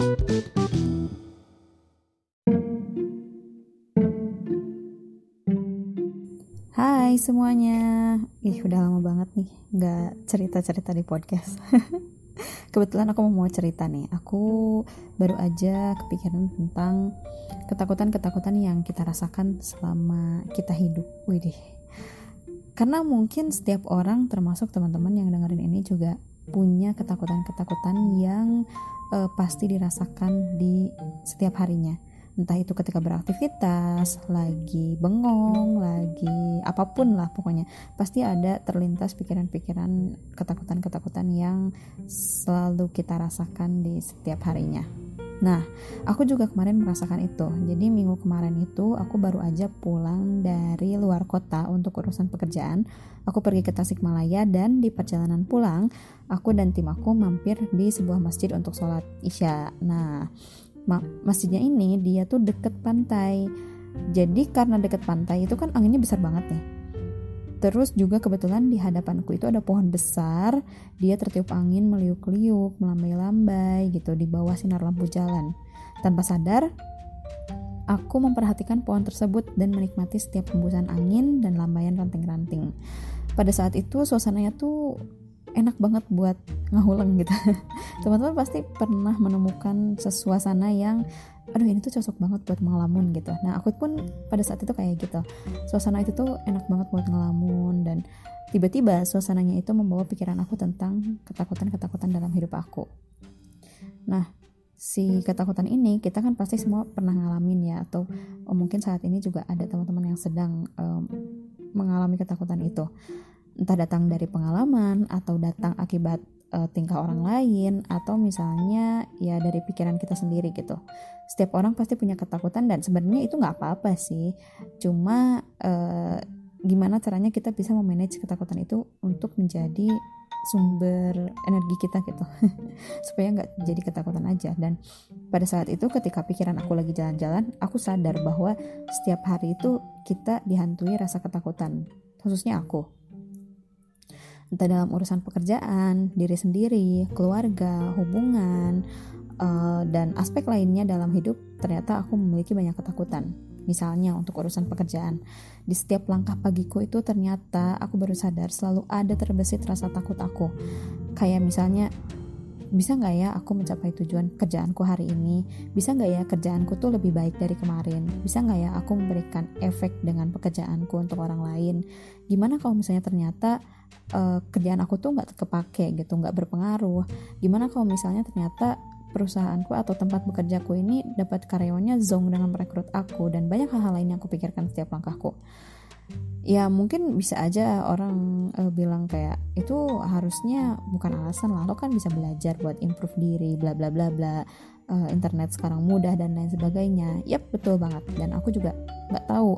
Hai semuanya, ih udah lama banget nih nggak cerita-cerita di podcast. Kebetulan aku mau cerita nih, aku baru aja kepikiran tentang ketakutan-ketakutan yang kita rasakan selama kita hidup. Widih, karena mungkin setiap orang termasuk teman-teman yang dengerin ini juga punya ketakutan-ketakutan yang uh, pasti dirasakan di setiap harinya entah itu ketika beraktivitas, lagi bengong, lagi apa pun lah pokoknya pasti ada terlintas pikiran-pikiran ketakutan-ketakutan yang selalu kita rasakan di setiap harinya. Nah, aku juga kemarin merasakan itu. Jadi minggu kemarin itu aku baru aja pulang dari luar kota untuk urusan pekerjaan. Aku pergi ke Tasikmalaya dan di perjalanan pulang, aku dan tim aku mampir di sebuah masjid untuk sholat isya. Nah, ma masjidnya ini dia tuh deket pantai jadi karena deket pantai itu kan anginnya besar banget nih terus juga kebetulan di hadapanku itu ada pohon besar. Dia tertiup angin meliuk-liuk melambai-lambai gitu di bawah sinar lampu jalan. Tanpa sadar aku memperhatikan pohon tersebut dan menikmati setiap hembusan angin dan lambaian ranting-ranting. Pada saat itu suasananya tuh enak banget buat ngahulang gitu. Teman-teman pasti pernah menemukan sesuasana yang aduh ini tuh cocok banget buat ngelamun gitu. Nah aku pun pada saat itu kayak gitu. Suasana itu tuh enak banget buat ngelamun dan tiba-tiba suasananya itu membawa pikiran aku tentang ketakutan-ketakutan dalam hidup aku. Nah si ketakutan ini kita kan pasti semua pernah ngalamin ya atau oh, mungkin saat ini juga ada teman-teman yang sedang um, mengalami ketakutan itu entah datang dari pengalaman atau datang akibat uh, tingkah orang lain atau misalnya ya dari pikiran kita sendiri gitu. Setiap orang pasti punya ketakutan dan sebenarnya itu nggak apa-apa sih. Cuma uh, gimana caranya kita bisa memanage ketakutan itu untuk menjadi sumber energi kita gitu supaya nggak jadi ketakutan aja dan pada saat itu ketika pikiran aku lagi jalan-jalan aku sadar bahwa setiap hari itu kita dihantui rasa ketakutan khususnya aku entah dalam urusan pekerjaan, diri sendiri, keluarga, hubungan, uh, dan aspek lainnya dalam hidup, ternyata aku memiliki banyak ketakutan. Misalnya untuk urusan pekerjaan, di setiap langkah pagiku itu ternyata aku baru sadar selalu ada terbesit rasa takut aku. Kayak misalnya bisa nggak ya aku mencapai tujuan kerjaanku hari ini? Bisa nggak ya kerjaanku tuh lebih baik dari kemarin? Bisa nggak ya aku memberikan efek dengan pekerjaanku untuk orang lain? Gimana kalau misalnya ternyata uh, kerjaan aku tuh nggak kepake gitu nggak berpengaruh? Gimana kalau misalnya ternyata perusahaanku atau tempat bekerjaku ini dapat karyawannya zong dengan merekrut aku dan banyak hal-hal lain yang aku pikirkan setiap langkahku ya mungkin bisa aja orang uh, bilang kayak itu harusnya bukan alasan lah lo kan bisa belajar buat improve diri bla bla bla bla uh, internet sekarang mudah dan lain sebagainya. Yep betul banget. Dan aku juga nggak tahu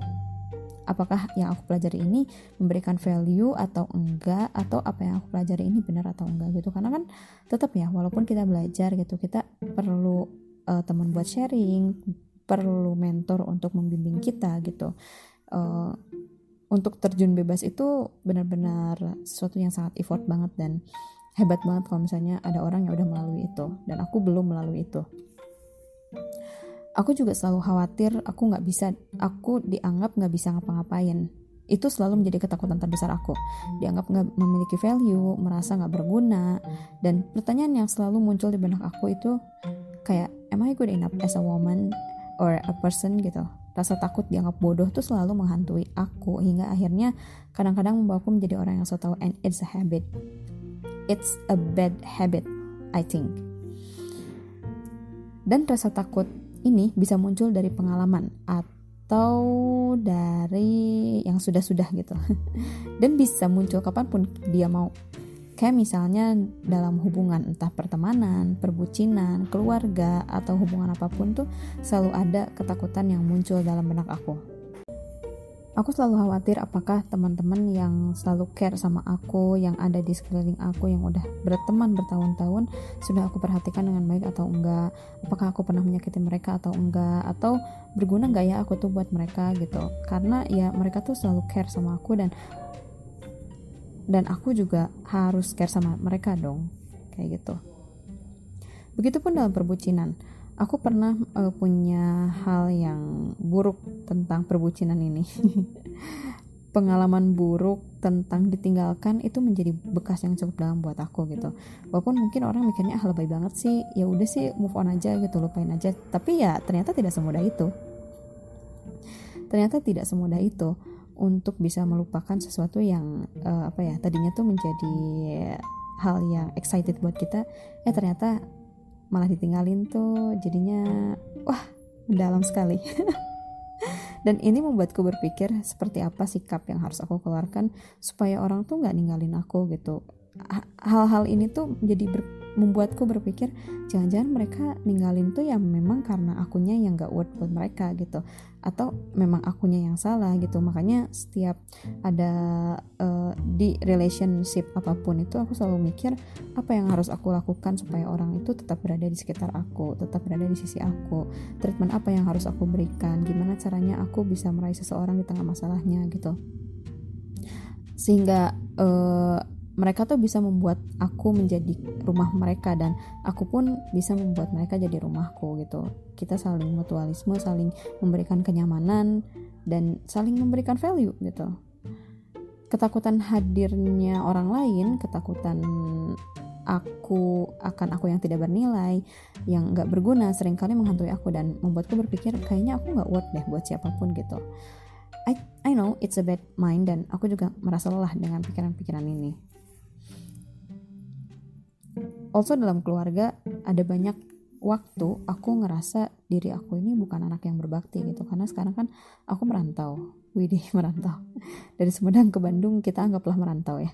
apakah yang aku pelajari ini memberikan value atau enggak atau apa yang aku pelajari ini benar atau enggak gitu. Karena kan tetap ya walaupun kita belajar gitu kita perlu uh, teman buat sharing perlu mentor untuk membimbing kita gitu. Uh, untuk terjun bebas itu benar-benar sesuatu yang sangat effort banget dan hebat banget kalau misalnya ada orang yang udah melalui itu. Dan aku belum melalui itu. Aku juga selalu khawatir aku nggak bisa aku dianggap nggak bisa ngapa-ngapain. Itu selalu menjadi ketakutan terbesar aku. Dianggap nggak memiliki value merasa nggak berguna. Dan pertanyaan yang selalu muncul di benak aku itu kayak am I good enough as a woman or a person? gitu Rasa takut dianggap bodoh tuh selalu menghantui aku hingga akhirnya kadang-kadang membawaku menjadi orang yang so tau and it's a habit. It's a bad habit, I think. Dan rasa takut ini bisa muncul dari pengalaman atau dari yang sudah-sudah gitu. Dan bisa muncul kapan pun dia mau Kayak misalnya dalam hubungan entah pertemanan, perbucinan, keluarga, atau hubungan apa pun tuh selalu ada ketakutan yang muncul dalam benak aku. Aku selalu khawatir apakah teman-teman yang selalu care sama aku, yang ada di sekeliling aku, yang udah berteman bertahun-tahun, sudah aku perhatikan dengan baik atau enggak. Apakah aku pernah menyakiti mereka atau enggak, atau berguna enggak ya aku tuh buat mereka gitu. Karena ya mereka tuh selalu care sama aku dan dan aku juga harus care sama mereka dong kayak gitu. Begitupun dalam perbucinan. Aku pernah uh, punya hal yang buruk tentang perbucinan ini. Pengalaman buruk tentang ditinggalkan itu menjadi bekas yang cukup dalam buat aku gitu. Walaupun mungkin orang mikirnya ah lebay banget sih. Ya udah sih move on aja gitu lupain aja. Tapi ya ternyata tidak semudah itu. Ternyata tidak semudah itu untuk bisa melupakan sesuatu yang uh, apa ya tadinya tuh menjadi hal yang excited buat kita eh ternyata malah ditinggalin tuh jadinya wah dalam sekali. Dan ini membuatku berpikir seperti apa sikap yang harus aku keluarkan supaya orang tuh nggak ninggalin aku gitu. Hal-hal ini tuh jadi ber, membuatku berpikir jangan-jangan mereka ninggalin tuh ya memang karena akunya yang gak worth buat mereka gitu atau memang akunya yang salah gitu. Makanya setiap ada uh, di relationship apa pun itu aku selalu mikir apa yang harus aku lakukan supaya orang itu tetap berada di sekitar aku tetap berada di sisi aku? Treatment apa yang harus aku berikan? Gimana caranya aku bisa meraih seseorang di tengah masalahnya gitu? Sehingga uh, mereka tuh bisa membuat aku menjadi rumah mereka dan aku pun bisa membuat mereka jadi rumahku gitu. Kita saling mutualisme saling memberikan kenyamanan dan saling memberikan value gitu. Ketakutan hadirnya orang lain ketakutan aku akan aku yang tidak bernilai yang nggak berguna sering kali menghantui aku dan membuatku berpikir kayaknya aku nggak worth deh buat siapa pun gitu. I I know it's a bad mind dan aku juga merasa lelah dengan pikiran-pikiran ini also dalam keluarga ada banyak waktu aku ngerasa diri aku ini bukan anak yang berbakti gitu. Karena sekarang kan aku merantau. Widih merantau. Dari Sumedang ke Bandung kita anggaplah merantau ya.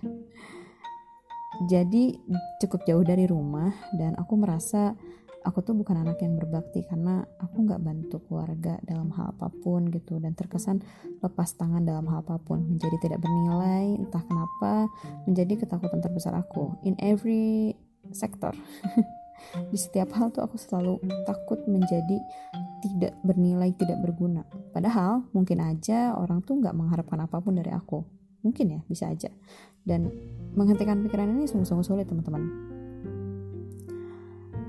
Jadi cukup jauh dari rumah dan aku merasa aku tuh bukan anak yang berbakti karena aku nggak bantu keluarga dalam hal apa pun gitu. Dan terkesan lepas tangan dalam hal apa pun. Menjadi tidak bernilai entah kenapa menjadi ketakutan terbesar aku. In every sektor. Di setiap hal tuh aku selalu takut menjadi tidak bernilai tidak berguna. Padahal mungkin aja orang tuh nggak mengharapkan apa pun dari aku. Mungkin ya bisa aja. Dan menghentikan pikiran ini sungguh-sungguh sulit teman-teman.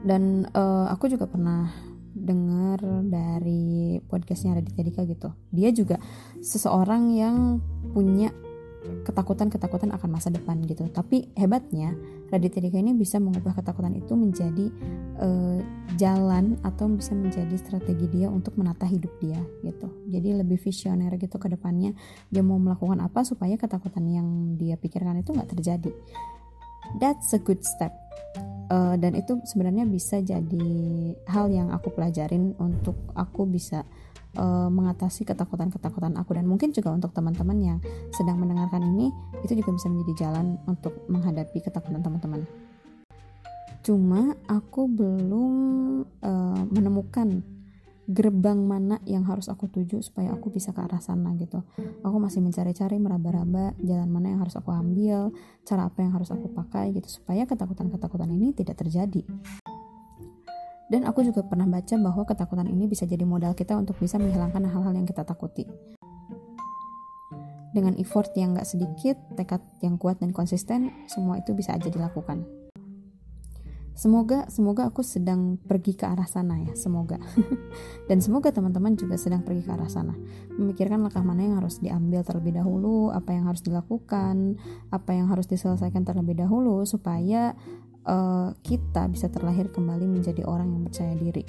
Dan uh, aku juga pernah dengar dari podcastnya Raditya Dika gitu. Dia juga seseorang yang punya ketakutan-ketakutan akan masa depan gitu. Tapi hebatnya Raditya Dika ini bisa mengubah ketakutan itu menjadi uh, jalan atau bisa menjadi strategi dia untuk menata hidup dia gitu. Jadi lebih visioner gitu ke depannya. Dia mau melakukan apa supaya ketakutan yang dia pikirkan itu nggak terjadi. That's a good step. Uh, dan itu sebenarnya bisa jadi hal yang aku pelajarin untuk aku bisa uh, mengatasi ketakutan-ketakutan aku dan mungkin juga untuk teman-teman yang sedang mendengarkan ini itu juga bisa menjadi jalan untuk menghadapi ketakutan teman-teman. Cuma aku belum uh, menemukan gerbang mana yang harus aku tuju supaya aku bisa ke arah sana gitu. Aku masih mencari-cari meraba-raba jalan mana yang harus aku ambil, cara apa yang harus aku pakai gitu supaya ketakutan-ketakutan ini tidak terjadi. Dan aku juga pernah baca bahwa ketakutan ini bisa jadi modal kita untuk bisa menghilangkan hal-hal yang kita takuti. Dengan effort yang gak sedikit, tekad yang kuat dan konsisten, semua itu bisa aja dilakukan. Semoga semoga aku sedang pergi ke arah sana ya, semoga. Dan semoga teman-teman juga sedang pergi ke arah sana. Memikirkan langkah mana yang harus diambil terlebih dahulu, apa yang harus dilakukan, apa yang harus diselesaikan terlebih dahulu supaya uh, kita bisa terlahir kembali menjadi orang yang percaya diri,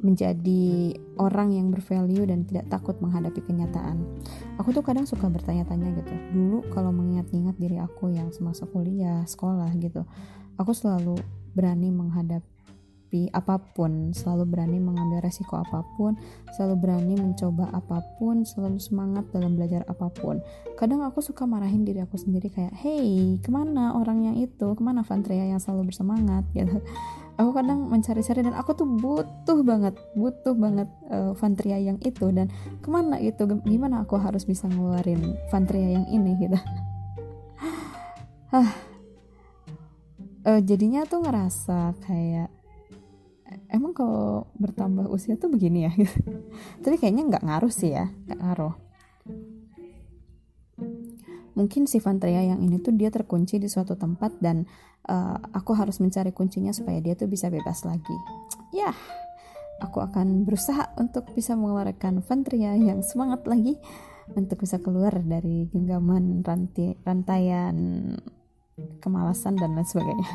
menjadi orang yang bervalue dan tidak takut menghadapi kenyataan. Aku tuh kadang suka bertanya-tanya gitu. Dulu kalau mengingat-ingat diri aku yang semasa kuliah, sekolah gitu, aku selalu berani menghadapi menghadapi apa pun, selalu berani mengambil resiko apa pun, selalu berani mencoba apa pun, selalu semangat dalam belajar apa pun. Kadang aku suka marahin diri aku sendiri kayak, hey, ke mana orang yang itu, ke mana Fantria yang selalu bersemangat gitu. Aku kadang mencari-cari dan aku tuh butuh banget, butuh banget uh, Fantria yang itu dan ke mana itu, gimana aku harus bisa ngeluarin Fantria yang ini gitu. uh, jadinya tuh ngerasa kayak emang kalau bertambah usia tuh begini ya? Tapi kayaknya nggak ngaruh sih ya nggak ngaruh. Mungkin si Vantria yang ini tuh dia terkunci di suatu tempat dan uh, aku harus mencari kuncinya supaya dia tuh bisa bebas lagi. Ya aku akan berusaha untuk bisa mengeluarkan Vantria yang semangat lagi untuk bisa keluar dari genggaman rantai, rantaian kemalasan dan lain sebagainya.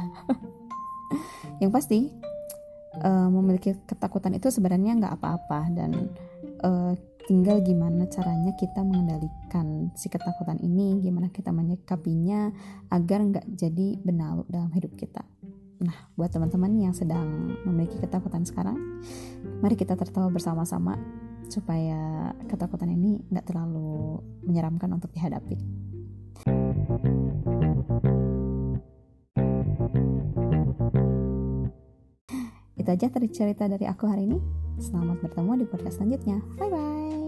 yang pasti uh, memiliki ketakutan itu sebenarnya nggak apa-apa dan uh, tinggal gimana caranya kita mengendalikan si ketakutan ini, gimana kita menyikapinya agar nggak jadi benalu dalam hidup kita. Nah, buat teman-teman yang sedang memiliki ketakutan sekarang, mari kita tertawa bersama-sama supaya ketakutan ini nggak terlalu menyeramkan untuk dihadapi. Itu aja cerita dari aku hari ini. Selamat bertemu di podcast selanjutnya. Bye bye.